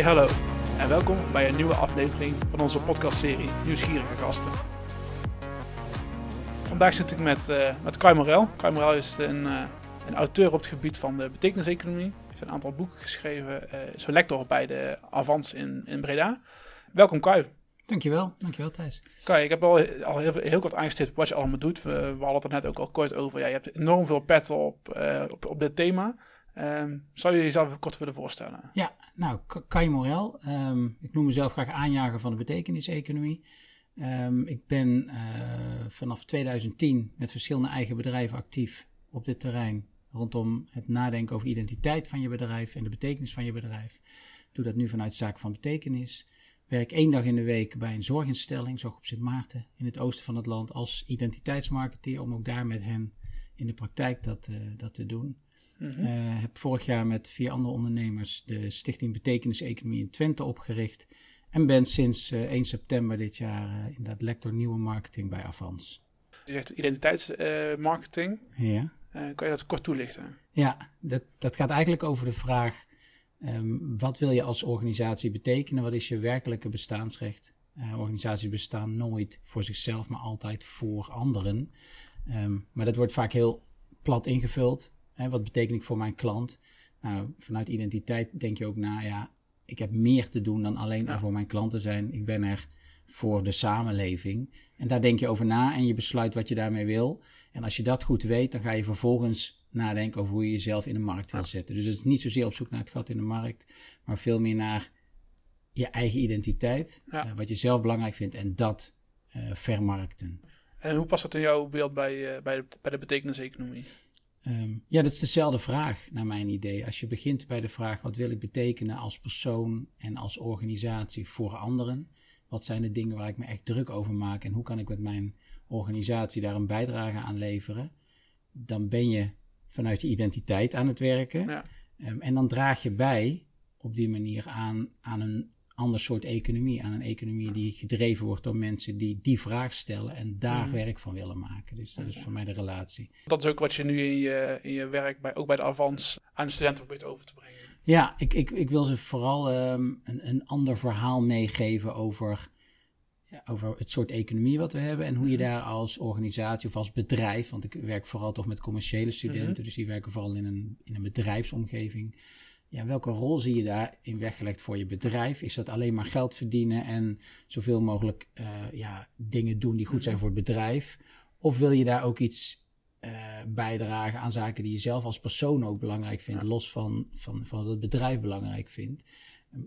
Hey hallo en welkom bij een nieuwe aflevering van onze podcastserie Nieuwsgierige Gasten. Vandaag zit ik met, uh, met Kai Morel. Kai Morel is een, uh, een auteur op het gebied van de betekeniseconomie. Hij heeft een aantal boeken geschreven. Uh, is een lector bij de Avans in, in Breda. Welkom Kai. Dankjewel, dankjewel Thijs. Kijk, ik heb al, al heel, heel kort aangestipt wat je allemaal doet. We, we hadden het er net ook al kort over. Ja, je hebt enorm veel pet op, uh, op, op dit thema. Um, zou je jezelf kort willen voorstellen? Ja, nou, Kai Morel. Um, ik noem mezelf graag aanjager van de betekeniseconomie. Um, ik ben uh, vanaf 2010 met verschillende eigen bedrijven actief op dit terrein. Rondom het nadenken over identiteit van je bedrijf en de betekenis van je bedrijf. Ik doe dat nu vanuit zaak van betekenis werk één dag in de week bij een zorginstelling, zorg op Sint Maarten, in het oosten van het land, als identiteitsmarketeer, om ook daar met hen in de praktijk dat, uh, dat te doen. Mm -hmm. uh, heb vorig jaar met vier andere ondernemers de Stichting Betekenis Economie in Twente opgericht. En ben sinds uh, 1 september dit jaar uh, inderdaad lector nieuwe marketing bij Avans. Je zegt identiteitsmarketing. ja. kan je dat kort toelichten? Ja, dat, dat gaat eigenlijk over de vraag Um, wat wil je als organisatie betekenen? Wat is je werkelijke bestaansrecht? Organisaties bestaan nooit voor zichzelf, maar altijd voor anderen. Um, maar dat wordt vaak heel plat ingevuld. Wat betekent ik voor mijn klant? Nou, vanuit identiteit denk je ook na, ja, ik heb meer te doen dan alleen er voor mijn klanten zijn. Ik ben er voor de samenleving. En daar denk je over na en je besluit wat je daarmee wil. En als je dat goed weet, dan ga je vervolgens nadenken over hoe je jezelf in de markt wil zetten. Dus het is niet zozeer op zoek naar het gat in de markt, maar veel meer naar je eigen identiteit, ja. uh, wat je zelf belangrijk vindt en dat uh, vermarkten. En hoe past dat in jouw beeld bij, uh, bij, de, bij de betekeniseconomie? Um, ja, dat is dezelfde vraag naar mijn idee. Als je begint bij de vraag wat wil ik betekenen als persoon en als organisatie voor anderen, wat zijn de dingen waar ik me echt druk over maak en hoe kan ik met mijn organisatie daar een bijdrage aan leveren, dan ben je vanuit je identiteit aan het werken. Ja. Um, en dan draag je bij op die manier aan, aan een ander soort economie. Aan een economie die gedreven wordt door mensen die die vraag stellen en daar mm. werk van willen maken. Dus dat is voor mij de relatie. Dat is ook wat je nu in je, in je werk, bij, ook bij de Avans, aan de studenten probeert over te brengen. Ja, ik, ik, ik wil ze vooral um, een, een ander verhaal meegeven over ja, over het soort economie wat we hebben en hoe je daar als organisatie of als bedrijf, want ik werk vooral toch met commerciële studenten, dus die werken vooral in een, in een bedrijfsomgeving. Ja, welke rol zie je daarin weggelegd voor je bedrijf? Is dat alleen maar geld verdienen en zoveel mogelijk uh, ja, dingen doen die goed zijn voor het bedrijf? Of wil je daar ook iets uh, bijdragen aan zaken die je zelf als persoon ook belangrijk vindt, ja. los van, van, van wat het bedrijf belangrijk vindt?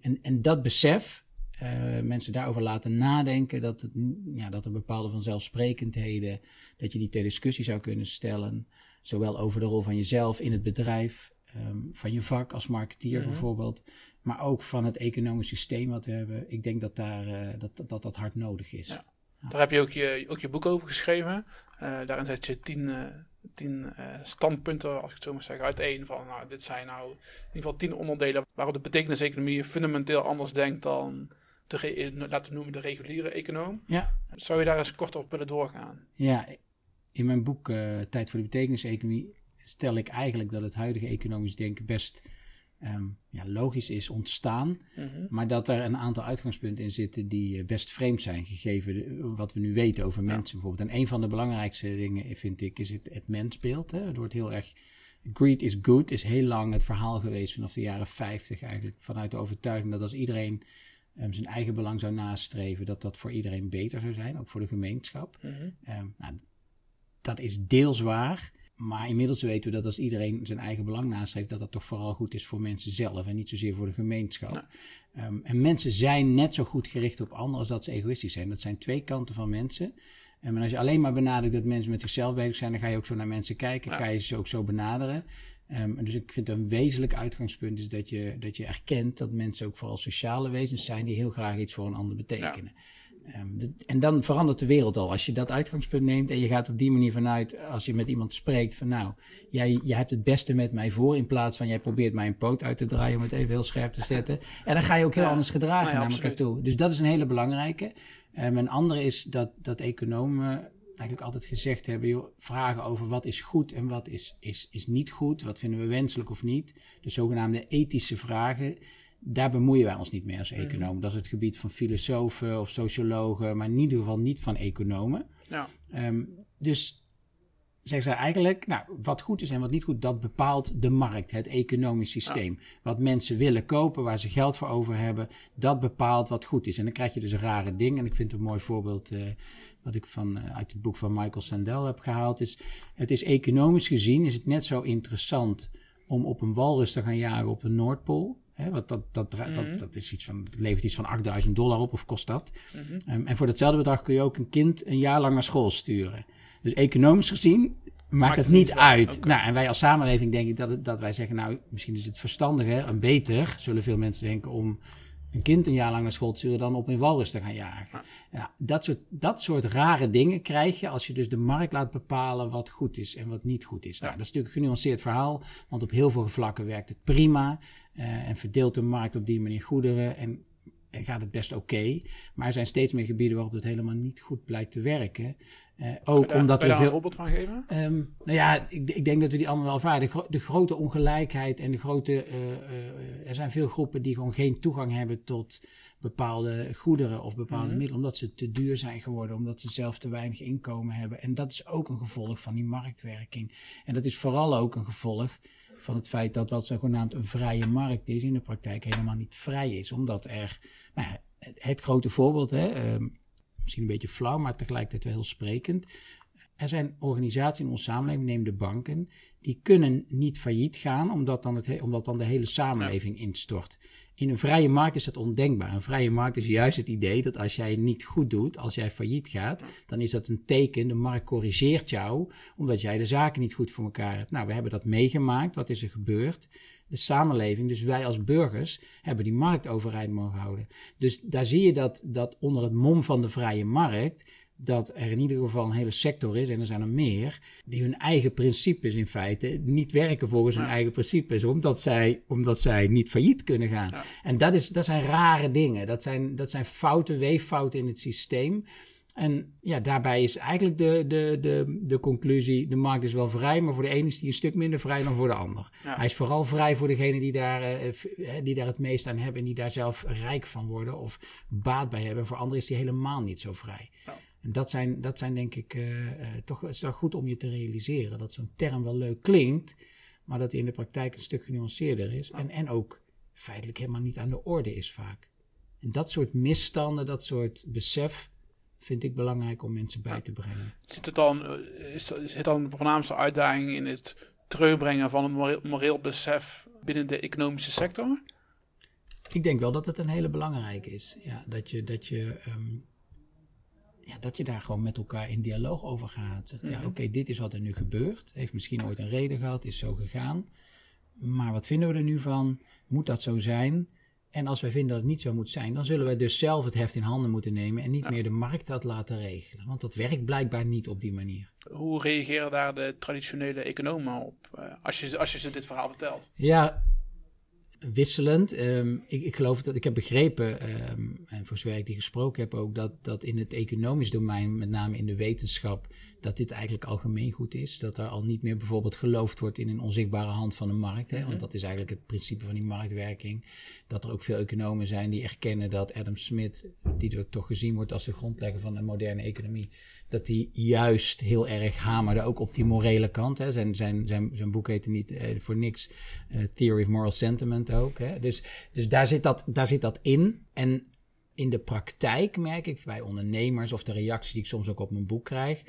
En, en dat besef, uh, mensen daarover laten nadenken. Dat, het, ja, dat er bepaalde vanzelfsprekendheden, dat je die ter discussie zou kunnen stellen. Zowel over de rol van jezelf in het bedrijf, um, van je vak als marketeer mm -hmm. bijvoorbeeld. Maar ook van het economisch systeem wat we hebben. Ik denk dat daar, uh, dat, dat, dat hard nodig is. Ja. Ja. Daar heb je ook je, ook je boek over geschreven. Uh, daarin zet je tien, uh, tien uh, standpunten, als ik het zo mag zeggen, uiteen. Van, nou, dit zijn nou in ieder geval tien onderdelen waarop de betekeniseconomie fundamenteel anders denkt dan de, laten we noemen, de reguliere econoom. Ja. Zou je daar eens kort op willen doorgaan? Ja, in mijn boek Tijd voor de betekeniseconomie stel ik eigenlijk dat het huidige economisch denken best um, ja, logisch is ontstaan. Mm -hmm. Maar dat er een aantal uitgangspunten in zitten die best vreemd zijn, gegeven de, wat we nu weten over ja. mensen bijvoorbeeld. En een van de belangrijkste dingen, vind ik, is het, het mensbeeld. Hè. Het wordt heel erg Greed is good is heel lang het verhaal geweest vanaf de jaren 50 eigenlijk. Vanuit de overtuiging dat als iedereen um, zijn eigen belang zou nastreven, dat dat voor iedereen beter zou zijn, ook voor de gemeenschap. Mm -hmm. um, nou, dat is deels waar. Maar inmiddels weten we dat als iedereen zijn eigen belang nastreeft, dat dat toch vooral goed is voor mensen zelf en niet zozeer voor de gemeenschap. Ja. Um, en mensen zijn net zo goed gericht op anderen als dat ze egoïstisch zijn. Dat zijn twee kanten van mensen. En als je alleen maar benadrukt dat mensen met zichzelf bezig zijn, dan ga je ook zo naar mensen kijken, ja. ga je ze ook zo benaderen. Um, dus ik vind een wezenlijk uitgangspunt is dat je, dat je erkent dat mensen ook vooral sociale wezens zijn die heel graag iets voor een ander betekenen. Ja. Um, de, en dan verandert de wereld al. Als je dat uitgangspunt neemt en je gaat op die manier vanuit, als je met iemand spreekt, van nou, jij, jij hebt het beste met mij voor, in plaats van jij probeert mij een poot uit te draaien, om het even heel scherp te zetten. En dan ga je ook heel ja. anders gedragen ja, naar absoluut. elkaar toe. Dus dat is een hele belangrijke. Um, een andere is dat, dat economen eigenlijk altijd gezegd hebben, joh, vragen over wat is goed en wat is, is, is niet goed, wat vinden we wenselijk of niet. De zogenaamde ethische vragen, daar bemoeien wij ons niet mee als Mhm. economen. Dat is het gebied van filosofen of sociologen, maar in ieder geval niet van economen. Ja. Ehm, dus zeggen ze eigenlijk, nou, wat goed is en wat niet goed, dat bepaalt de markt, het economisch systeem. Wat mensen willen kopen, waar ze geld voor over hebben, dat bepaalt wat goed is. En dan krijg je dus rare dingen. En ik vind het een mooi voorbeeld eh, wat ik van, eh, uit het boek van Michael Sandel heb gehaald. Is, het is economisch gezien is het net zo interessant om op een walrus te gaan jagen op de Noordpool. Hè, want dat, dat, dat, dat, is iets van, levert iets van 8000 dollar op, of kost dat. Ehm, en voor datzelfde bedrag kun je ook een kind een jaar lang naar school sturen. Dus economisch gezien maakt het niet uit. Nou, en wij als samenleving denk ik dat, het, dat wij zeggen, nou, misschien is het verstandiger en beter, zullen veel mensen denken, om een kind een jaar lang naar school te sturen dan op een walrus te gaan jagen. Ja, dat, soort, dat soort rare dingen krijg je als je dus de markt laat bepalen wat goed is en wat niet goed is. Nou, dat is natuurlijk een genuanceerd verhaal, want op heel veel vlakken werkt het prima en verdeelt de markt op die manier goederen en, en gaat het best oké. Maar er zijn steeds meer gebieden waarop het helemaal niet goed blijkt te werken. Eh, ook Daar- omdat kan je er daar veel... een voorbeeld van geven? Ehm, nou ja, ik, ik denk dat we die allemaal wel ervaren. De, gro- de grote ongelijkheid en de grote. eh, eh, er zijn veel groepen die gewoon geen toegang hebben tot bepaalde goederen of bepaalde middelen, omdat ze te duur zijn geworden, omdat ze zelf te weinig inkomen hebben. En dat is ook een gevolg van die marktwerking. En dat is vooral ook een gevolg van het feit dat wat zogenaamd een vrije markt is, in de praktijk helemaal niet vrij is. Omdat er, nou het, grote voorbeeld, hè, ehm, misschien een beetje flauw, maar tegelijkertijd wel heel sprekend. Er zijn organisaties in onze samenleving, neem de banken, die kunnen niet failliet gaan omdat dan, het, he- omdat dan de hele samenleving instort. In een vrije markt is dat ondenkbaar. Een vrije markt is juist het idee dat als jij niet goed doet, als jij failliet gaat, dan is dat een teken, de markt corrigeert jou, omdat jij de zaken niet goed voor elkaar hebt. Nou, we hebben dat meegemaakt. Wat is er gebeurd? De samenleving, dus wij als burgers, hebben die markt overeind mogen houden. Dus daar zie je dat, dat onder het mom van de vrije markt, dat er in ieder geval een hele sector is, en er zijn er meer, die hun eigen principes in feite niet werken volgens hun eigen principes, omdat zij, omdat zij niet failliet kunnen gaan. Ja. En dat, is, dat zijn rare dingen. Dat zijn, dat zijn fouten, weeffouten in het systeem. En ja, daarbij is eigenlijk de, de, de, de conclusie: de markt is wel vrij, maar voor de ene is die een stuk minder vrij dan voor de ander. Ja. Hij is vooral vrij voor degenen die daar, eh, eh, die daar het meest aan hebben en die daar zelf rijk van worden of baat bij hebben. Voor anderen is die helemaal niet zo vrij. Ja. En dat zijn, dat zijn denk ik eh, eh, toch het is wel goed om je te realiseren dat zo'n term wel leuk klinkt, maar dat die in de praktijk een stuk genuanceerder is en, en ook feitelijk helemaal niet aan de orde is vaak. En dat soort misstanden, dat soort besef, vind ik belangrijk om mensen bij te brengen. Zit het dan, eh, is, zit dan de voornaamste uitdaging in het terugbrengen van een moreel, moreel besef binnen de economische sector? Ik denk wel dat het een hele belangrijke is. Ja, dat, je, dat, je, ehm, ja, dat je daar gewoon met elkaar in dialoog over gaat. Zegt, ja, oké, dit is wat er nu gebeurt. Heeft misschien ooit een reden gehad, is zo gegaan. Maar wat vinden we er nu van? Moet dat zo zijn? En als wij vinden dat het niet zo moet zijn, dan zullen wij dus zelf het heft in handen moeten nemen en niet meer de markt dat laten regelen. Want dat werkt blijkbaar niet op die manier. Hoe reageren daar de traditionele economen op eh, als, je, als je ze dit verhaal vertelt? Ja, wisselend. Ehm, ik, ik geloof dat ik heb begrepen, ehm, en voor zover ik die gesproken heb ook, dat, dat in het economisch domein, met name in de wetenschap, dat dit eigenlijk algemeen goed is. Dat er al niet meer bijvoorbeeld geloofd wordt in een onzichtbare hand van de markt. Hè? Want dat is eigenlijk het principe van die marktwerking. Dat er ook veel economen zijn die erkennen dat Adam Smith, die er toch gezien wordt als de grondlegger van de moderne economie, dat hij juist heel erg hamerde ook op die morele kant. Hè. Zijn, zijn, zijn, zijn boek heette niet eh, voor niks eh, Theory of Moral Sentiment ook. Hè. Dus, dus daar, zit dat, daar zit dat in. En in de praktijk merk ik bij ondernemers of de reacties die ik soms ook op mijn boek krijg.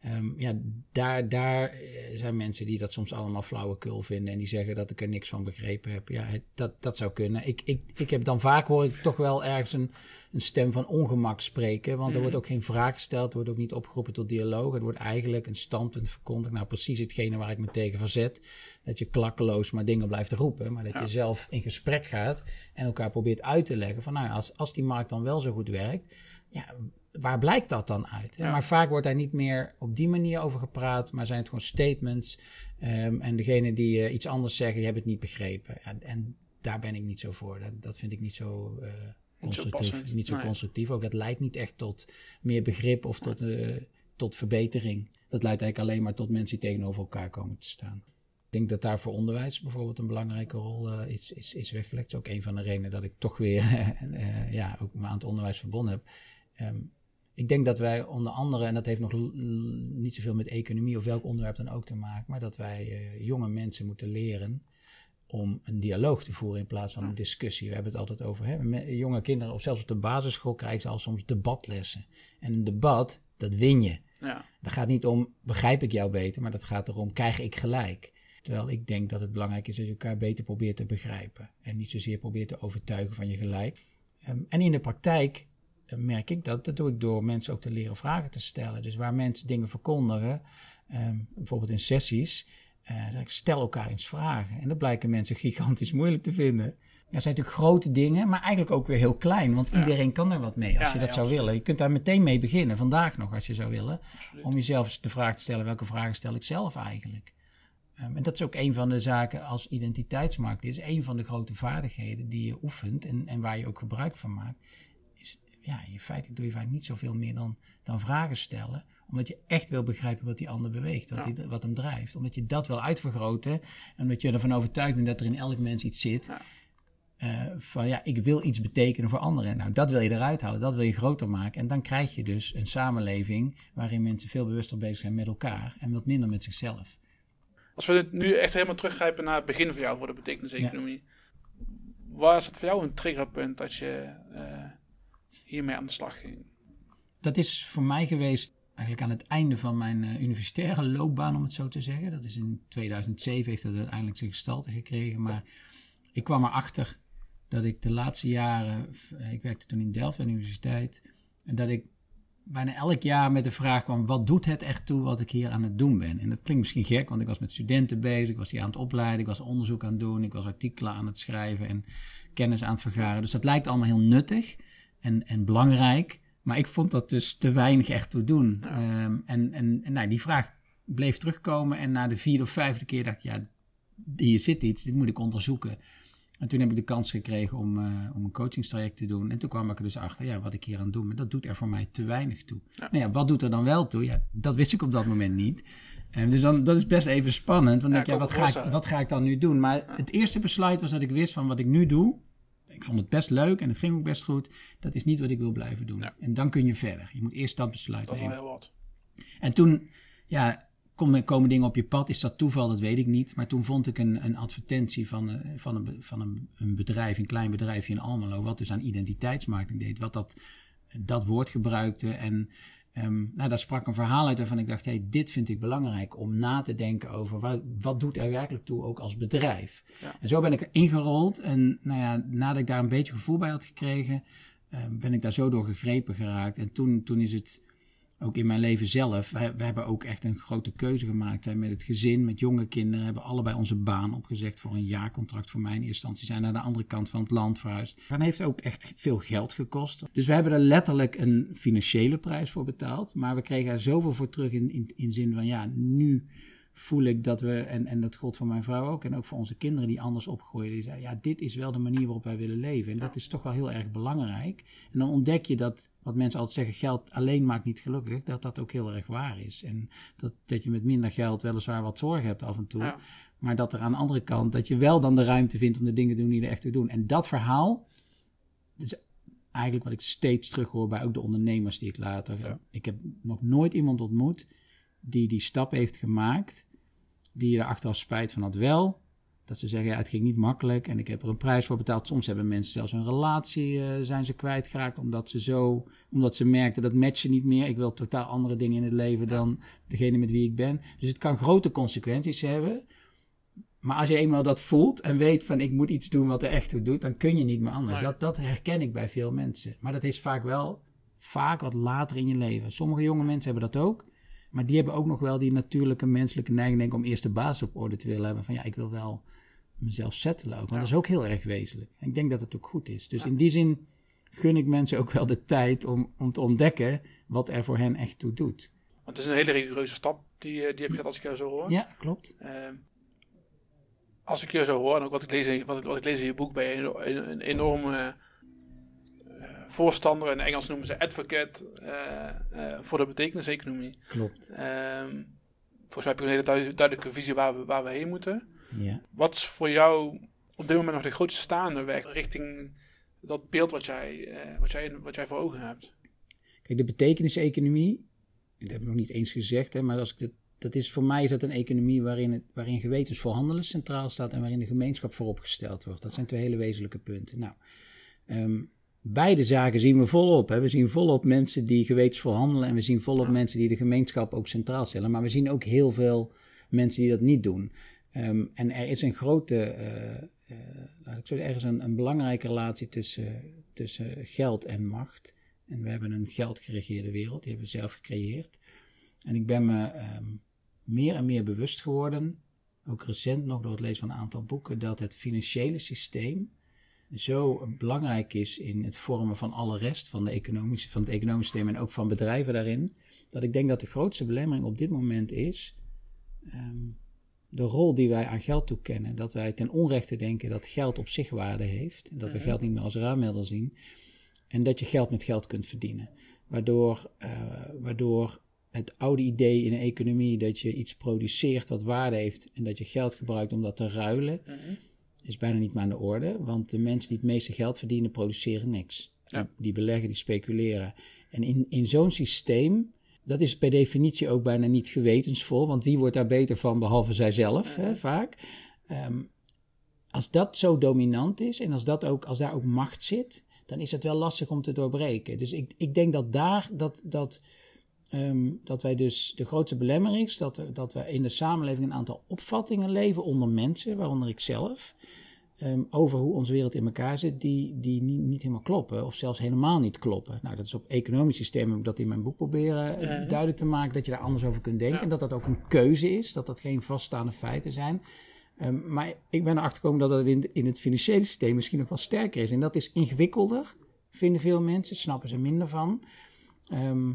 ehm, ja, daar, daar eh, zijn mensen die dat soms allemaal flauwekul vinden en die zeggen dat ik er niks van begrepen heb. Ja, dat, dat zou kunnen. Ik, ik, ik heb dan vaak hoor ik toch wel ergens een, een stem van ongemak spreken, want er wordt ook geen vraag gesteld, er wordt ook niet opgeroepen tot dialoog. Het wordt eigenlijk een standpunt verkondigd. Nou, precies hetgene waar ik me tegen verzet. Dat je klakkeloos maar dingen blijft roepen, maar dat je zelf in gesprek gaat en elkaar probeert uit te leggen van, nou, als, als die markt dan wel zo goed werkt, ja, waar blijkt dat dan uit? Ja. Maar vaak wordt daar niet meer op die manier over gepraat, maar zijn het gewoon statements. Ehm, en degene die eh, iets anders zeggen, die hebben het niet begrepen. Ja, en daar ben ik niet zo voor. Dat, dat vind ik niet zo eh, constructief. passend. Niet zo Nee. constructief. Ook dat leidt niet echt tot meer begrip of tot, eh, tot verbetering. Dat leidt eigenlijk alleen maar tot mensen die tegenover elkaar komen te staan. Ik denk dat daar voor onderwijs bijvoorbeeld een belangrijke rol uh, is, is, is weggelegd. Dat is ook een van de redenen dat ik toch weer uh, ja, ook me aan het onderwijs verbonden heb. Um, ik denk dat wij onder andere, en dat heeft nog niet zoveel met economie of welk onderwerp dan ook te maken, maar dat wij jonge mensen moeten leren om een dialoog te voeren in plaats van een discussie. We hebben het altijd over hè, jonge kinderen, of zelfs op de basisschool krijgen ze al soms debatlessen. En een debat, dat win je. Ja. Dat gaat niet om, begrijp ik jou beter, maar dat gaat erom, krijg ik gelijk? Terwijl ik denk dat het belangrijk is dat je elkaar beter probeert te begrijpen. En niet zozeer probeert te overtuigen van je gelijk. Um, en in de praktijk uh, merk ik dat. Dat doe ik door mensen ook te leren vragen te stellen. Dus waar mensen dingen verkondigen, um, bijvoorbeeld in sessies, uh, stel elkaar eens vragen. En dat blijken mensen gigantisch moeilijk te vinden. Dat zijn natuurlijk grote dingen, maar eigenlijk ook weer heel klein. Want iedereen kan er wat mee als je dat zou willen. Je kunt daar meteen mee beginnen, vandaag nog als je zou willen. Om jezelf eens de vraag te stellen, welke vragen stel ik zelf eigenlijk? Um, en dat is ook een van de zaken als identiteitsmarkt is. Een van de grote vaardigheden die je oefent en, en waar je ook gebruik van maakt. Ja, in feite doe je vaak niet zoveel meer dan, dan vragen stellen omdat je echt wil begrijpen wat die ander beweegt, wat, die, wat hem drijft. Omdat je dat wil uitvergroten. En omdat je ervan overtuigd bent dat er in elk mens iets zit. Ja. Uh, van ja, ik wil iets betekenen voor anderen. Nou, dat wil je eruit halen, dat wil je groter maken. En dan krijg je dus een samenleving waarin mensen veel bewuster bezig zijn met elkaar en wat minder met zichzelf. Als we nu echt helemaal teruggrijpen naar het begin van jou voor de betekeniseconomie. Ja. Waar is het voor jou een triggerpunt dat je uh, hiermee aan de slag ging? Dat is voor mij geweest eigenlijk aan het einde van mijn uh, universitaire loopbaan, om het zo te zeggen. Dat is in 2007 heeft dat uiteindelijk zijn gestalte gekregen. Maar ik kwam erachter dat ik de laatste jaren, eh, ik werkte toen in Delft aan de universiteit, en dat ik bijna elk jaar met de vraag kwam: wat doet het echt toe wat ik hier aan het doen ben? En dat klinkt misschien gek, want ik was met studenten bezig, ik was hier aan het opleiden, ik was onderzoek aan het doen, ik was artikelen aan het schrijven en kennis aan het vergaren. Dus dat lijkt allemaal heel nuttig en, en belangrijk. Maar ik vond dat dus te weinig echt toe doen. Ehm, en en, en nou, die vraag bleef terugkomen. En na de vierde of vijfde keer dacht ik, ja, hier zit iets, dit moet ik onderzoeken. En toen heb ik de kans gekregen om, uh, om een coachingstraject te doen. En toen kwam ik er dus achter, ja, wat ik hier aan doen maar dat doet er voor mij te weinig toe. Ja. Nou ja, wat doet er dan wel toe? Ja, dat wist ik op dat moment niet. En dus dan, dat is best even spannend. Want ja, denk, ja, wat, ga ik, wat ga ik dan nu doen? Maar het eerste besluit was dat ik wist van wat ik nu doe, ik vond het best leuk en het ging ook best goed. Dat is niet wat ik wil blijven doen. En dan kun je verder. Je moet eerst dat besluit dat nemen. Dat heel wat. En toen, ja, komen dingen op je pad. Is dat toeval? Dat weet ik niet. Maar toen vond ik een, een advertentie van, eh, van, een, van een, een bedrijf, een klein bedrijfje in Almelo, wat dus aan identiteitsmarketing deed. Wat dat, dat woord gebruikte. En Um, nou, daar sprak een verhaal uit waarvan ik dacht, hey, dit vind ik belangrijk om na te denken over wat, wat doet er werkelijk toe ook als bedrijf. Ja. En zo ben ik ingerold en nou ja, nadat ik daar een beetje gevoel bij had gekregen, um, ben ik daar zo door gegrepen geraakt. En toen, toen is het ook in mijn leven zelf. We, hebben ook echt een grote keuze gemaakt hè, met het gezin, met jonge kinderen. Hebben allebei onze baan opgezegd voor een jaarcontract voor mij in eerste instantie. Zijn naar de andere kant van het land verhuisd. Dat heeft ook echt veel geld gekost. Dus we hebben er letterlijk een financiële prijs voor betaald. Maar we kregen er zoveel voor terug in, in, in zin van ja, nu voel ik dat we, en, en dat gold voor mijn vrouw ook, en ook voor onze kinderen die anders opgroeien, die zeiden, ja, dit is wel de manier waarop wij willen leven. En dat is toch wel heel erg belangrijk. En dan ontdek je dat, wat mensen altijd zeggen, geld alleen maakt niet gelukkig, dat dat ook heel erg waar is. En dat, dat je met minder geld weliswaar wat zorg hebt af en toe, maar dat er aan de andere kant, dat je wel dan de ruimte vindt om de dingen te doen die er echt toe doen. En dat verhaal, is eigenlijk wat ik steeds terug hoor bij ook de ondernemers die ik later, ik heb nog nooit iemand ontmoet die die stap heeft gemaakt, die er achteraf spijt van had wel. Dat ze zeggen, ja, het ging niet makkelijk en ik heb er een prijs voor betaald. Soms hebben mensen zelfs een relatie uh, zijn ze kwijtgeraakt omdat ze zo, omdat ze merkten dat matchen niet meer. Ik wil totaal andere dingen in het leven dan degene met wie ik ben. Dus het kan grote consequenties hebben. Maar als je eenmaal dat voelt en weet van ik moet iets doen wat er echt toe doet, dan kun je niet meer anders. Dat, dat herken ik bij veel mensen. Maar dat is vaak wel vaak wat later in je leven. Sommige jonge mensen hebben dat ook. Maar die hebben ook nog wel die natuurlijke menselijke neiging denk, om eerst de basis op orde te willen hebben. Van ja, ik wil wel mezelf settelen ook. Want dat is ook heel erg wezenlijk. En ik denk dat het ook goed is. Dus in die zin gun ik mensen ook wel de tijd om, om te ontdekken wat er voor hen echt toe doet. Want het is een hele rigoureuze stap die, die heb je gehad als ik jou zo hoor. Ja, klopt. Uh, als ik je zo hoor en ook wat ik lees in, wat, wat ik lees in je boek, ben je een, een enorme voorstander, in Engels noemen ze advocate, uh, uh, voor de betekeniseconomie. Klopt. Um, volgens mij heb je een hele duid- duidelijke visie waar we, waar we heen moeten. Ja. Wat is voor jou op dit moment nog de grootste staande weg richting dat beeld wat jij, eh, wat jij, wat jij voor ogen hebt? Kijk, de betekeniseconomie, dat heb ik nog niet eens gezegd, hè, maar als ik dat, dat is, voor mij is dat een economie waarin, het, waarin gewetensvol handelen centraal staat en waarin de gemeenschap vooropgesteld wordt. Dat zijn twee hele wezenlijke punten. Nou, ehm, beide zaken zien we volop. Hè. We zien volop mensen die gewetensvol handelen en we zien volop mensen die de gemeenschap ook centraal stellen. Maar we zien ook heel veel mensen die dat niet doen. Ehm, en er is een grote, eh, eh, laat ik zo zeggen, er is een, een belangrijke relatie tussen, tussen geld en macht. En we hebben een geldgeregeerde wereld, die hebben we zelf gecreëerd. En ik ben me ehm, meer en meer bewust geworden, ook recent nog door het lezen van een aantal boeken, dat het financiële systeem zo belangrijk is in het vormen van alle rest van, de economische, van het economische systeem en ook van bedrijven daarin, dat ik denk dat de grootste belemmering op dit moment is ehm, de rol die wij aan geld toekennen. Dat wij ten onrechte denken dat geld op zich waarde heeft, en dat we geld niet meer als ruilmiddel zien. En dat je geld met geld kunt verdienen. Waardoor, eh, waardoor het oude idee in een economie dat je iets produceert wat waarde heeft en dat je geld gebruikt om dat te ruilen, is bijna niet meer aan de orde. Want de mensen die het meeste geld verdienen, produceren niks. Ja. Die, beleggen, die speculeren. En in, in zo'n systeem, dat is per definitie ook bijna niet gewetensvol. Want wie wordt daar beter van behalve zijzelf, hè, vaak. Ehm, als dat zo dominant is en als, dat ook, als daar ook macht zit, dan is het wel lastig om te doorbreken. Dus ik, ik denk dat daar, dat, dat, ehm, dat wij dus, de grootste belemmering is dat, dat we in de samenleving een aantal opvattingen leven onder mensen, waaronder ik zelf, ehm, over hoe onze wereld in elkaar zit, die, die niet, niet helemaal kloppen, of zelfs helemaal niet kloppen. Nou, dat is op economisch systeem, heb ik dat in mijn boek proberen eh, duidelijk te maken, dat je daar anders over kunt denken, Ja. en dat dat ook een keuze is, dat dat geen vaststaande feiten zijn. Ehm, maar ik ben erachter gekomen dat dat in, in het financiële systeem misschien nog wel sterker is. En dat is ingewikkelder, vinden veel mensen, snappen ze minder van. Ehm,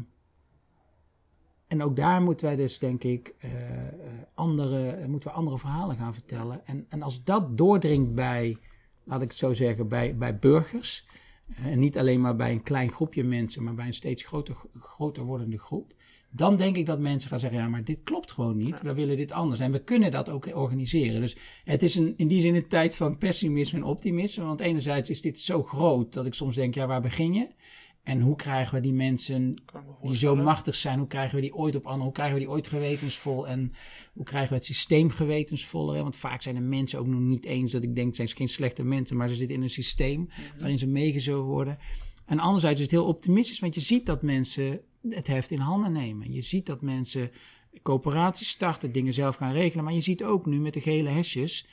en ook daar moeten wij dus, denk ik, eh, eh, andere, eh, moeten we andere verhalen gaan vertellen. En, en als dat doordringt bij, laat ik het zo zeggen, bij, bij burgers. En niet alleen maar bij een klein groepje mensen, maar bij een steeds groter, groter wordende groep. Dan denk ik dat mensen gaan zeggen: ja, maar dit klopt gewoon niet. We willen dit anders. En we kunnen dat ook organiseren. Dus het is een, in die zin een tijd van pessimisme en optimisme. Want enerzijds is dit zo groot dat ik soms denk: ja, waar begin je? En hoe krijgen we die mensen die zo machtig zijn, hoe krijgen we die ooit op andere, hoe krijgen we die ooit gewetensvol en hoe krijgen we het systeem gewetensvoller? Want vaak zijn de mensen ook nog niet eens dat ik denk, zijn ze geen slechte mensen, maar ze zitten in een systeem waarin ze meegezogen worden. En anderzijds is het heel optimistisch, want je ziet dat mensen het heft in handen nemen. Je ziet dat mensen coöperaties starten, dingen zelf gaan regelen, maar je ziet ook nu met de gele hesjes,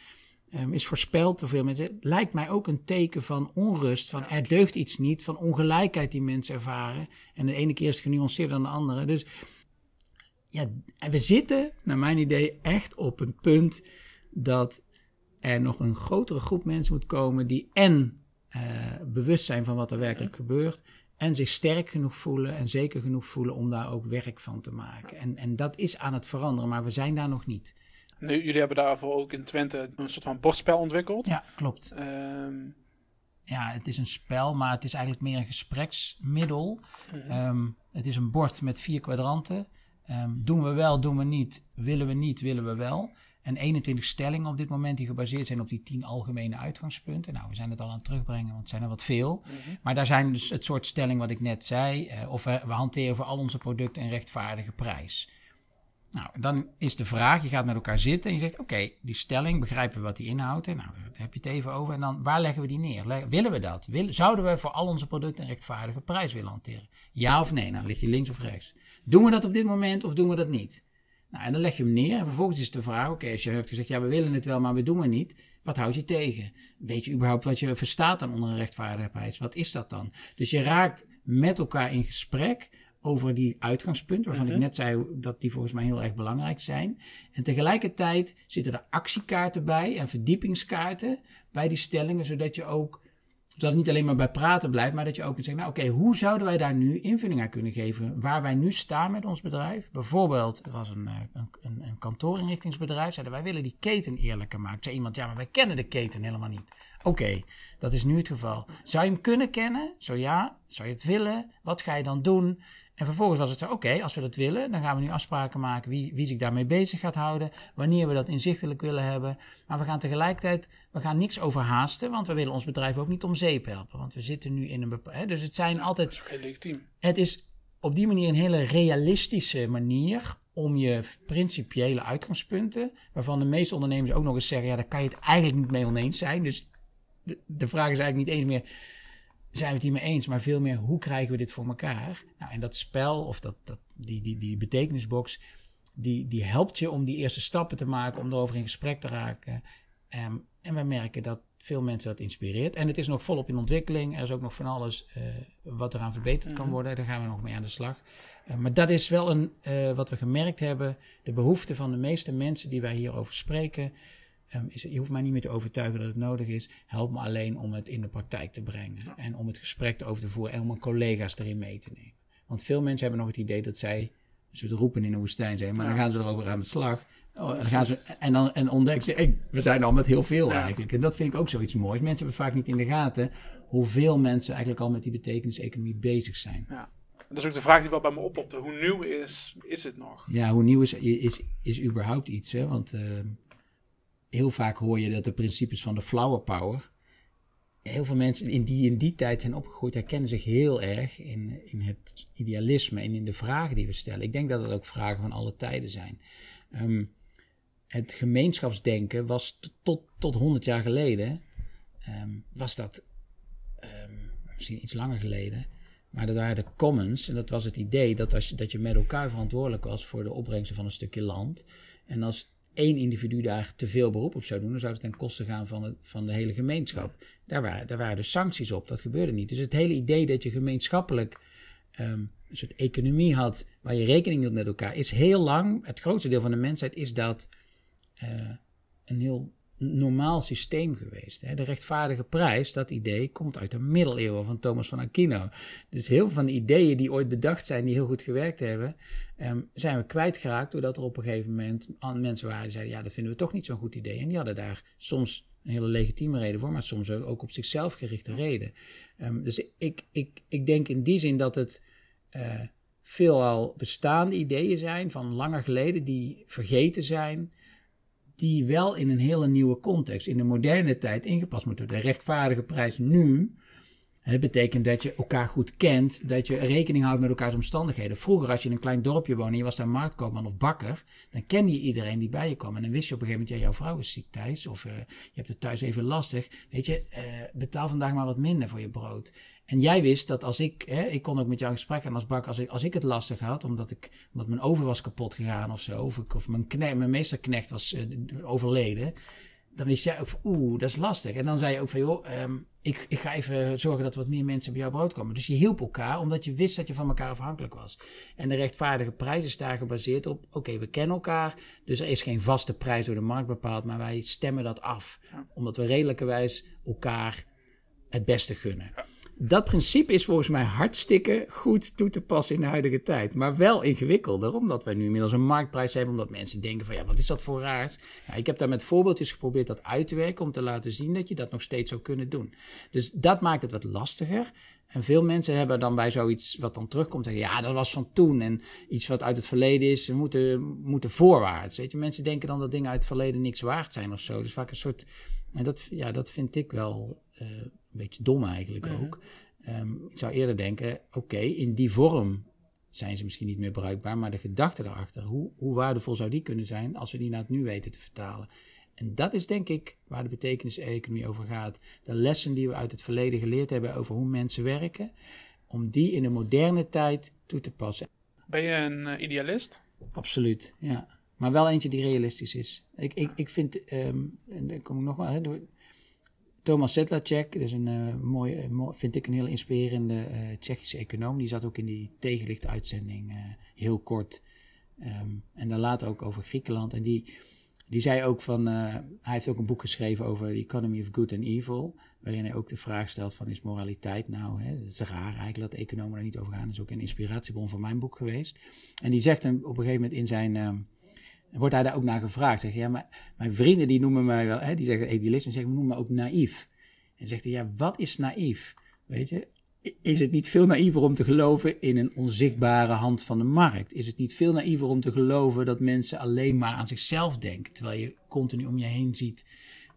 ehm, is voorspeld door veel mensen, het lijkt mij ook een teken van onrust, van er deugt iets niet, van ongelijkheid die mensen ervaren. En de ene keer is het genuanceerder dan de andere. Dus ja, we zitten, naar mijn idee, echt op een punt dat er nog een grotere groep mensen moet komen die en eh, bewust zijn van wat er werkelijk gebeurt. En zich sterk genoeg voelen en zeker genoeg voelen om daar ook werk van te maken. En, en dat is aan het veranderen, maar we zijn daar nog niet. Nu, jullie hebben daarvoor ook in Twente een soort van bordspel ontwikkeld. Ja, klopt. Ehm, ja, het is een spel, maar het is eigenlijk meer een gespreksmiddel. Ehm, het is een bord met vier kwadranten. Ehm, doen we wel, doen we niet, willen we niet, willen we wel. En 21 stellingen op dit moment die gebaseerd zijn op die 10 algemene uitgangspunten. Nou, we zijn het al aan het terugbrengen, want het zijn er wat veel. Maar daar zijn dus het soort stelling wat ik net zei. eh, of we, we hanteren voor al onze producten een rechtvaardige prijs. Nou, dan is de vraag, je gaat met elkaar zitten en je zegt, oké, die stelling, begrijpen we wat die inhoudt? En nou, daar heb je het even over. En dan, waar leggen we die neer? Le- willen we dat? Zouden we voor al onze producten een rechtvaardige prijs willen hanteren? Ja of nee? Nou, ligt die links of rechts. Doen we dat op dit moment of doen we dat niet? Nou, en dan leg je hem neer en vervolgens is de vraag, oké, als je hebt gezegd, ja, we willen het wel, maar we doen het niet. Wat houd je tegen? Weet je überhaupt wat je verstaat dan onder een rechtvaardige prijs? Wat is dat dan? Dus je raakt met elkaar in gesprek over die uitgangspunten, waarvan ik net zei dat die volgens mij heel erg belangrijk zijn. En tegelijkertijd zitten er actiekaarten bij en verdiepingskaarten bij die stellingen, zodat je ook zodat het niet alleen maar bij praten blijft, maar dat je ook kunt zeggen, nou oké, hoe zouden wij daar nu invulling aan kunnen geven? Waar wij nu staan met ons bedrijf. Bijvoorbeeld, er was een, eh, een, een, een kantoorinrichtingsbedrijf, zeiden wij willen die keten eerlijker maken. Zei iemand, ja, maar wij kennen de keten helemaal niet. Oké, dat is nu het geval. Zou je hem kunnen kennen? Zo ja, zou je het willen? Wat ga je dan doen? En vervolgens was het zo, oké, als we dat willen, dan gaan we nu afspraken maken wie, wie zich daarmee bezig gaat houden, wanneer we dat inzichtelijk willen hebben. Maar we gaan tegelijkertijd, we gaan niks overhaasten, want we willen ons bedrijf ook niet om zeep helpen. Want we zitten nu in een bepaalde... Dus het zijn altijd... Dat is heel legitiem. Het is op die manier een hele realistische manier om je principiële uitgangspunten, waarvan de meeste ondernemers ook nog eens zeggen, ja, daar kan je het eigenlijk niet mee oneens zijn. Dus de, de vraag is eigenlijk niet eens meer, zijn we het hiermee eens, maar veel meer, hoe krijgen we dit voor elkaar? Nou, en dat spel, of dat, dat, die, die, die betekenisbox, die, die helpt je om die eerste stappen te maken, om erover in gesprek te raken. Um, en we merken dat veel mensen dat inspireert. En het is nog volop in ontwikkeling. Er is ook nog van alles uh, wat eraan verbeterd kan mhm. worden. Daar gaan we nog mee aan de slag. Uh, maar dat is wel een, uh, wat we gemerkt hebben. De behoefte van de meeste mensen die wij hierover spreken. Um, is, je hoeft mij niet meer te overtuigen dat het nodig is. Help me alleen om het in de praktijk te brengen. En om het gesprek over te voeren. En om mijn collega's erin mee te nemen. Want veel mensen hebben nog het idee dat zij ze roepen in de woestijn zijn. Maar dan gaan ze erover aan de slag. Oh, dan gaan ze, en dan en ontdekken ze, we zijn al met heel veel eigenlijk. En dat vind ik ook zoiets moois. Mensen hebben vaak niet in de gaten hoeveel mensen eigenlijk al met die betekenis-economie bezig zijn. Ja. Dat is ook de vraag die wel bij me oppopte. Hoe nieuw is, is het nog? Ja, hoe nieuw is, is, is überhaupt iets? Hè? Want uh, heel vaak hoor je dat de principes van de flower power... Heel veel mensen in die in die tijd zijn opgegroeid herkennen zich heel erg in, in het idealisme en in de vragen die we stellen. Ik denk dat het ook vragen van alle tijden zijn. Um, het gemeenschapsdenken was tot, tot 100 jaar geleden, um, was dat um, misschien iets langer geleden, maar dat waren de commons. En dat was het idee dat, als je, dat je met elkaar verantwoordelijk was voor de opbrengsten van een stukje land. En als één individu daar te veel beroep op zou doen, dan zou het ten koste gaan van, het, van de hele gemeenschap. Daar waren, daar waren dus sancties op, dat gebeurde niet. Dus het hele idee dat je gemeenschappelijk um, een soort economie had waar je rekening hield met elkaar, is heel lang, het grootste deel van de mensheid is dat uh, een heel normaal systeem geweest. Hè? De rechtvaardige prijs, dat idee, komt uit de middeleeuwen van Thomas van Aquino. Dus heel veel van de ideeën die ooit bedacht zijn, die heel goed gewerkt hebben, um, zijn we kwijtgeraakt doordat er op een gegeven moment mensen waren die zeiden, ja, dat vinden we toch niet zo'n goed idee. En die hadden daar soms een hele legitieme reden voor, maar soms ook op zichzelf gerichte reden. Um, dus ik, ik, ik denk in die zin dat het uh, veelal bestaande ideeën zijn van langer geleden die vergeten zijn die wel in een hele nieuwe context, in de moderne tijd ingepast moeten worden. De rechtvaardige prijs nu het betekent dat je elkaar goed kent, dat je rekening houdt met elkaars omstandigheden. Vroeger, als je in een klein dorpje woonde en je was daar marktkoopman of bakker, dan kende je iedereen die bij je kwam. En dan wist je op een gegeven moment, ja, jouw vrouw is ziek thuis, of uh, je hebt het thuis even lastig. Weet je, uh, betaal vandaag maar wat minder voor je brood. En jij wist dat als ik, hè, ik kon ook met jou in gesprek gaan als bakker, als ik, als ik het lastig had, omdat, ik, omdat mijn oven was kapot gegaan of zo, of, ik, of mijn, knecht, mijn meesterknecht was uh, overleden dan wist jij ook van, oeh, dat is lastig. En dan zei je ook van, joh, um, ik, ik ga even zorgen dat wat meer mensen bij jouw brood komen. Dus je hielp elkaar, omdat je wist dat je van elkaar afhankelijk was. En de rechtvaardige prijs is daar gebaseerd op, oké, we kennen elkaar, dus er is geen vaste prijs door de markt bepaald, maar wij stemmen dat af. Omdat we redelijkerwijs elkaar het beste gunnen. Ja dat principe is volgens mij hartstikke goed toe te passen in de huidige tijd. Maar wel ingewikkelder, omdat wij nu inmiddels een marktprijs hebben. Omdat mensen denken van ja, wat is dat voor raars? Ik heb daar met voorbeeldjes geprobeerd dat uit te werken. Om te laten zien dat je dat nog steeds zou kunnen doen. Dus dat maakt het wat lastiger. En veel mensen hebben dan bij zoiets wat dan terugkomt zeggen, ja, dat was van toen. En iets wat uit het verleden is, moeten, moeten voorwaarts. Weet je, mensen denken dan dat dingen uit het verleden niks waard zijn of zo. Dus vaak een soort, en dat, ja, dat vind ik wel een beetje dom eigenlijk mhm. ook. Um, ik zou eerder denken, oké, in die vorm zijn ze misschien niet meer bruikbaar, maar de gedachte daarachter, hoe, hoe waardevol zou die kunnen zijn als we die naar het nu weten te vertalen? En dat is denk ik waar de betekenis-economie over gaat. De lessen die we uit het verleden geleerd hebben over hoe mensen werken, om die in de moderne tijd toe te passen. Ben je een uh, idealist? Absoluut, ja. Maar wel eentje die realistisch is. Ik, ik, ik vind, um, en dan kom ik nog wel, Thomas Sedlacek, dat is een uh, mooie, vind ik een heel inspirerende uh, Tsjechische econoom. Die zat ook in die tegenlicht-uitzending uh, heel kort. Um, en dan later ook over Griekenland. En die, die zei ook van, hij heeft ook een boek geschreven over the economy of good and evil. Waarin hij ook de vraag stelt van, is moraliteit nou? Hè? Dat is raar eigenlijk dat economen daar niet over gaan. Dat is ook een inspiratiebron voor mijn boek geweest. En die zegt hem op een gegeven moment in zijn... Wordt hij daar ook naar gevraagd. Zeg ja, maar mijn vrienden die noemen mij wel, hè, die zeggen idealist en zeggen, noem me ook naïef. En zegt hij, ja, wat is naïef? Weet je, is het niet veel naïver om te geloven in een onzichtbare hand van de markt? Is het niet veel naïver om te geloven dat mensen alleen maar aan zichzelf denken, terwijl je continu om je heen ziet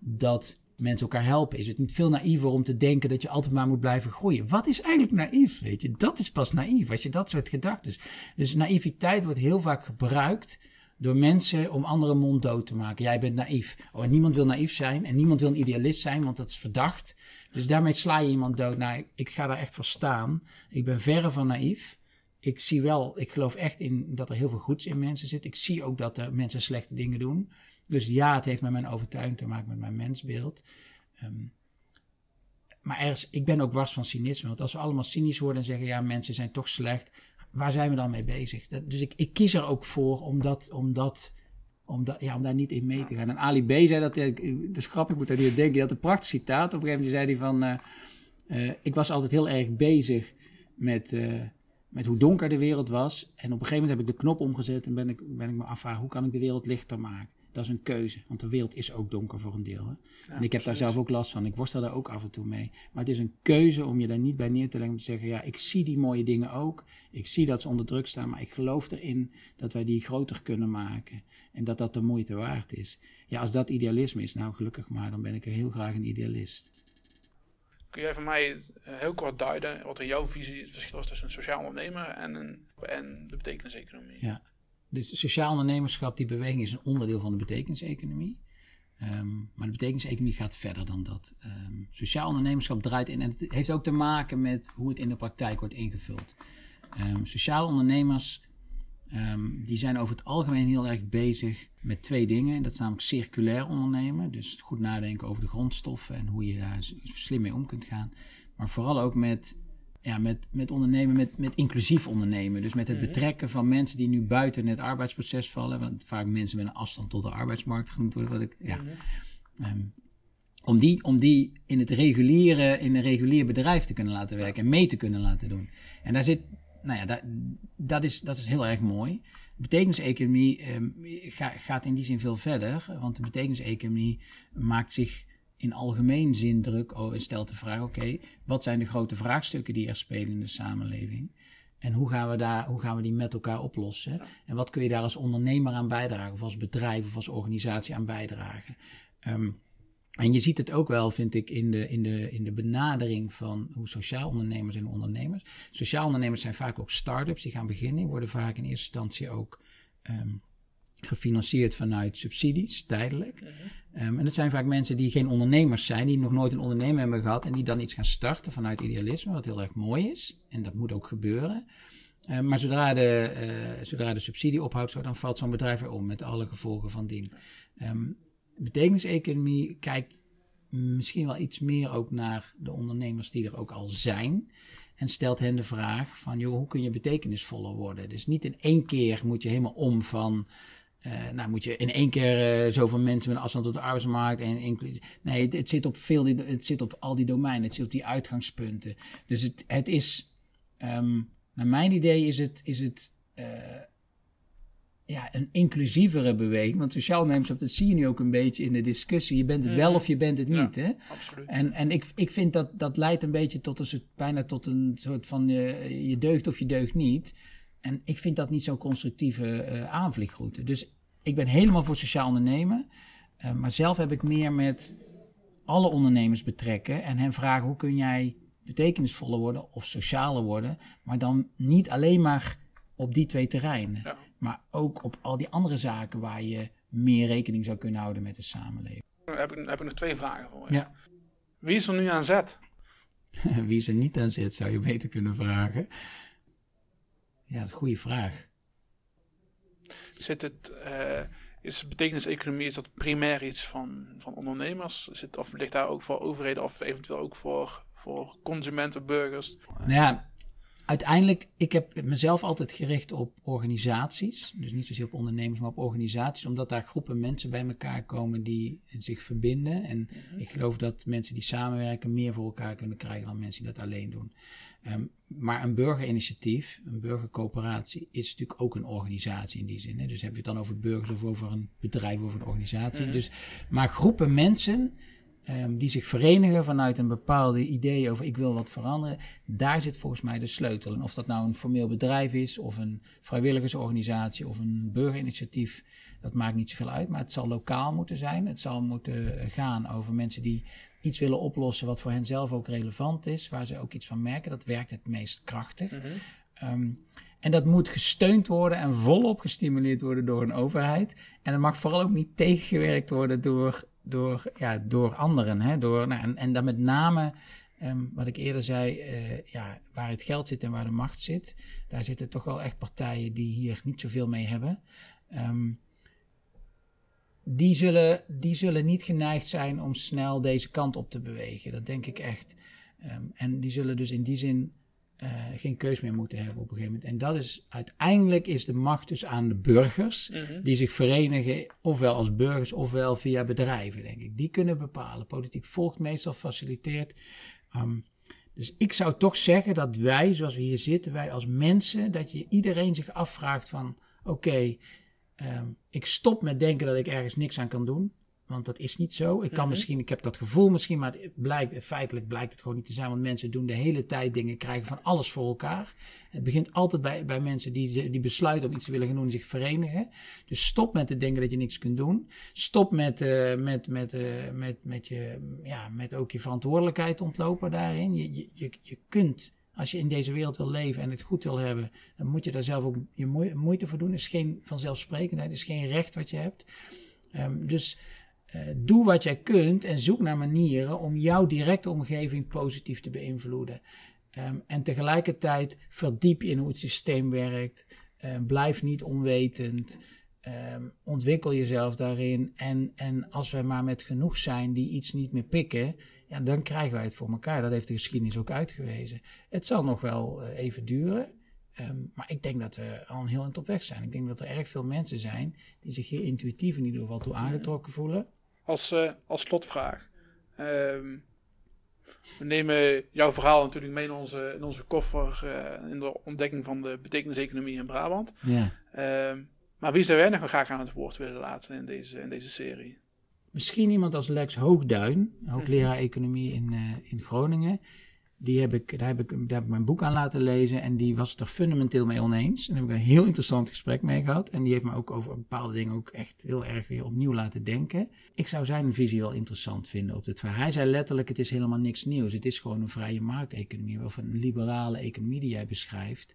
dat mensen elkaar helpen? Is het niet veel naïver om te denken dat je altijd maar moet blijven groeien? Wat is eigenlijk naïef? Weet je, dat is pas naïef als je dat soort gedachten. Dus naïviteit wordt heel vaak gebruikt door mensen om anderen mond dood te maken. Jij bent naïef. Oh, niemand wil naïef zijn en niemand wil een idealist zijn, want dat is verdacht. Dus daarmee sla je iemand dood. Nou, ik, ga daar echt voor staan. Ik ben verre van naïef. Ik zie wel, ik geloof echt in dat er heel veel goeds in mensen zit. Ik zie ook dat er mensen slechte dingen doen. Dus ja, het heeft met mijn overtuiging te maken met mijn mensbeeld. Ehm, maar er is, ik ben ook wars van cynisme. Want als we allemaal cynisch worden en zeggen: ja, mensen zijn toch slecht. Waar zijn we dan mee bezig? dus ik, ik kies er ook voor om, dat, om, dat, om, dat, ja, om daar niet in mee te gaan. En Ali B zei dat, dus grappig, ik moet daar niet denken. Die had een prachtig citaat. Op een gegeven moment zei hij van: uh, uh, Ik was altijd heel erg bezig met. Uh, met hoe donker de wereld was. En op een gegeven moment heb ik de knop omgezet en ben ik, ben ik me afvragen hoe kan ik de wereld lichter maken dat is een keuze. Want de wereld is ook donker voor een deel. Hè? en ik heb daar zelf ook last van. Ik worstel daar ook af en toe mee. Maar het is een keuze om je daar niet bij neer te leggen. Om te zeggen, ja, ik zie die mooie dingen ook. Ik zie dat ze onder druk staan. Maar ik geloof erin dat wij die groter kunnen maken. En dat dat de moeite waard is. Ja, als dat idealisme is, nou gelukkig maar. Dan ben ik er heel graag een idealist. Kun jij van mij eh, heel kort duiden wat in jouw visie het verschil is tussen een sociaal ondernemer en, een, en de betekeniseconomie? Ja, dus sociaal ondernemerschap, die beweging is een onderdeel van de betekeniseconomie. Um, maar de betekeniseconomie gaat verder dan dat. Um, sociaal ondernemerschap draait in en het heeft ook te maken met hoe het in de praktijk wordt ingevuld. Um, sociaal ondernemers die zijn over het algemeen heel erg bezig met twee dingen. Dat is namelijk circulair ondernemen, dus goed nadenken over de grondstoffen en hoe je daar slim mee om kunt gaan. Maar vooral ook met ja, met, met ondernemen, met, met inclusief ondernemen. Dus met het mhm. betrekken van mensen die nu buiten het arbeidsproces vallen. Want vaak mensen met een afstand tot de arbeidsmarkt genoemd worden. Wat ik, ja. Mhm. Ehm, om, die, om die in het reguliere, in een regulier bedrijf te kunnen laten werken en mee te kunnen laten doen. En daar zit, nou ja, dat, dat, is, dat is heel erg mooi. Betekeniseconomie um, gaat in die zin veel verder. Want de betekeniseconomie maakt zich in algemeen zin druk oh, en stelt de vraag: oké, wat zijn de grote vraagstukken die er spelen in de samenleving? En hoe gaan we, daar, hoe gaan we die met elkaar oplossen? En wat kun je daar als ondernemer aan bijdragen, of als bedrijf of als organisatie aan bijdragen? Ehm, en je ziet het ook wel, vind ik, in de, in, de, in de benadering van hoe sociaal ondernemers en ondernemers. Sociaal ondernemers zijn vaak ook start-ups die gaan beginnen, worden vaak in eerste instantie ook um, gefinancierd vanuit subsidies, tijdelijk. Mhm. Ehm, en dat zijn vaak mensen die geen ondernemers zijn, die nog nooit een onderneming hebben gehad en die dan iets gaan starten vanuit idealisme, wat heel erg mooi is. En dat moet ook gebeuren. Ehm, maar zodra de, uh, zodra de subsidie ophoudt, dan valt zo'n bedrijf weer om met alle gevolgen van dien. Um, betekeniseconomie kijkt misschien wel iets meer ook naar de ondernemers die er ook al zijn. En stelt hen de vraag van, joh, hoe kun je betekenisvoller worden? Dus niet in één keer moet je helemaal om van nou, moet je in één keer uh, zoveel mensen met afstand tot de arbeidsmarkt en Nee, het, het, zit op veel, het zit op al die domeinen, het zit op die uitgangspunten. Dus het, het is, um, naar mijn idee is het, is het uh, ja, een inclusievere beweging. Want sociaal ondernemerschap, dat zie je nu ook een beetje in de discussie. Je bent het wel mhm. of je bent het niet. Ja, hè? Absoluut. En, en ik, ik vind dat dat leidt een beetje tot een soort, bijna tot een soort van je, je deugt of je deugt niet. En ik vind dat niet zo'n constructieve uh, aanvliegroute. Dus ik ben helemaal voor sociaal ondernemen. Uh, maar zelf heb ik meer met alle ondernemers betrekken en hen vragen hoe kun jij betekenisvoller worden of socialer worden. Maar dan niet alleen maar op die twee terreinen. Maar ook op al die andere zaken waar je meer rekening zou kunnen houden met de samenleving. Heb ik, heb ik nog twee vragen voor je. Ja. Wie is er nu aan zet? Wie is er niet aan zet, zou je beter kunnen vragen. Ja, dat is een goede vraag. Zit het, uh, is betekeniseconomie, is dat primair iets van, van ondernemers? Zit, of ligt daar ook voor overheden of eventueel ook voor, voor consumenten, burgers? Nou ja, uiteindelijk, ik heb mezelf altijd gericht op organisaties. Dus niet zozeer op ondernemers, maar op organisaties. Omdat daar groepen mensen bij elkaar komen die zich verbinden. En mhm. ik geloof dat mensen die samenwerken meer voor elkaar kunnen krijgen dan mensen die dat alleen doen. Um, maar een burgerinitiatief, een burgercoöperatie, is natuurlijk ook een organisatie in die zin. Hè? Dus heb je het dan over burgers of over een bedrijf of een organisatie. Mhm. dus, maar groepen mensen Ehm, die zich verenigen vanuit een bepaalde idee over ik wil wat veranderen. Daar zit volgens mij de sleutel. En of dat nou een formeel bedrijf is, of een vrijwilligersorganisatie, of een burgerinitiatief, dat maakt niet zoveel uit. Maar het zal lokaal moeten zijn. Het zal moeten gaan over mensen die iets willen oplossen wat voor hen zelf ook relevant is, waar ze ook iets van merken. Dat werkt het meest krachtig. Mhm. Ehm, en dat moet gesteund worden en volop gestimuleerd worden door een overheid. En dat mag vooral ook niet tegengewerkt worden door, door, ja, door anderen. Hè? Door, nou, en, en dan met name, ehm, wat ik eerder zei, uh, ja, waar het geld zit en waar de macht zit. Daar zitten toch wel echt partijen die hier niet zoveel mee hebben. Um, die zullen, die zullen niet geneigd zijn om snel deze kant op te bewegen. Dat denk ik echt. Um, en die zullen dus in die zin uh, geen keus meer moeten hebben op een gegeven moment. En dat is uiteindelijk is de macht dus aan de burgers, mhm. die zich verenigen, ofwel als burgers ofwel via bedrijven, denk ik. Die kunnen bepalen. Politiek volgt meestal, faciliteert. Um, dus ik zou toch zeggen dat wij, zoals we hier zitten, wij als mensen, dat je iedereen zich afvraagt van, oké, Ehm, ik stop met denken dat ik ergens niks aan kan doen. Want dat is niet zo. Ik kan mhm. misschien, ik heb dat gevoel misschien, maar het blijkt, feitelijk blijkt het gewoon niet te zijn. Want mensen doen de hele tijd dingen, krijgen van alles voor elkaar. Het begint altijd bij, bij mensen die, die besluiten om iets te willen gaan doen, zich verenigen. Dus stop met te denken dat je niks kunt doen. Stop met, uh, met, met, uh, met, met, je, ja, met ook je verantwoordelijkheid ontlopen daarin. Je, je, je kunt als je in deze wereld wil leven en het goed wil hebben, dan moet je daar zelf ook je moeite voor doen. Het is geen vanzelfsprekendheid, het is geen recht wat je hebt. Um, dus doe wat jij kunt en zoek naar manieren om jouw directe omgeving positief te beïnvloeden. Um, en tegelijkertijd verdiep je in hoe het systeem werkt. Um, blijf niet onwetend. ontwikkel jezelf daarin. En, en als wij maar met genoeg zijn die iets niet meer pikken, ja, dan krijgen wij het voor elkaar. Dat heeft de geschiedenis ook uitgewezen. Het zal nog wel uh, even duren. Um, maar ik denk dat we al een heel eind op weg zijn. Ik denk dat er erg veel mensen zijn die zich hier intuïtief in ieder geval toe aangetrokken voelen. Als, uh, als slotvraag. Um, we nemen jouw verhaal natuurlijk mee in onze, in onze koffer. Uh, in de ontdekking van de betekeniseconomie in Brabant. Ja. Um, maar wie zou jij nog graag aan het woord willen laten in deze, in deze serie? Misschien iemand als Lex Hoogduin, hoogleraar economie in, uh, in Groningen. Die heb ik, daar, heb ik, daar heb ik mijn boek aan laten lezen en die was het er fundamenteel mee oneens. En daar heb ik een heel interessant gesprek mee gehad. En die heeft me ook over bepaalde dingen ook echt heel erg weer opnieuw laten denken. Ik zou zijn visie wel interessant vinden op dit verhaal. Hij zei letterlijk, het is helemaal niks nieuws. Het is gewoon een vrije markteconomie, of een liberale economie die jij beschrijft.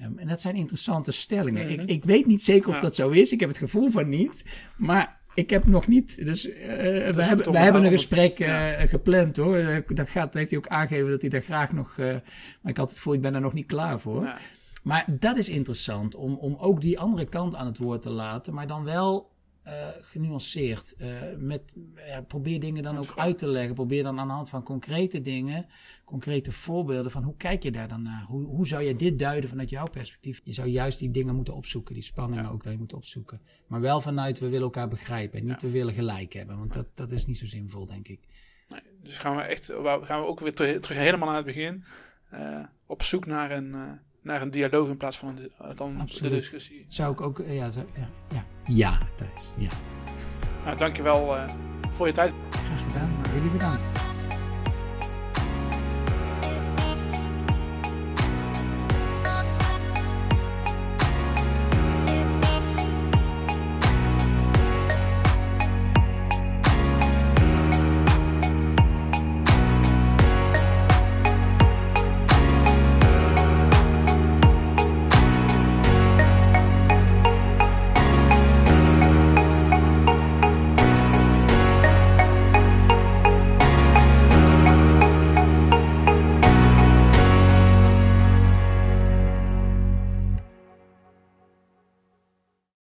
Um, en dat zijn interessante stellingen. ik, ik weet niet zeker of dat zo is. Ik heb het gevoel van niet. Maar ik heb nog niet, dus uh, we, hebben, we hebben een gesprek uh, gepland hoor. Eh, dat, gaat, heeft hij ook aangegeven dat hij daar graag nog, uh, maar ik had het gevoel, ik ben daar nog niet klaar voor. Ja. Maar dat is interessant, om, om ook die andere kant aan het woord te laten, maar dan wel uh, genuanceerd. Uh, met, probeer dingen dan ook uit te leggen. Probeer dan aan de hand van concrete dingen, concrete voorbeelden van hoe kijk je daar dan naar? Hoe, hoe zou je dit duiden vanuit jouw perspectief? Je zou juist die dingen moeten opzoeken, die spanningen ook daar moeten opzoeken. Maar wel vanuit we willen elkaar begrijpen en niet we willen gelijk hebben, want dat, dat is niet zo zinvol, denk ik. Nee, dus gaan we echt, gaan we ook weer terug, terug helemaal naar het begin. Uh, op zoek naar een naar een dialoog in plaats van een, dan de discussie. Zou ik ook, ja, ja, ja. Ja, Thijs, ja. Nou, dankjewel uh, voor je tijd. Graag gedaan, maar jullie bedankt.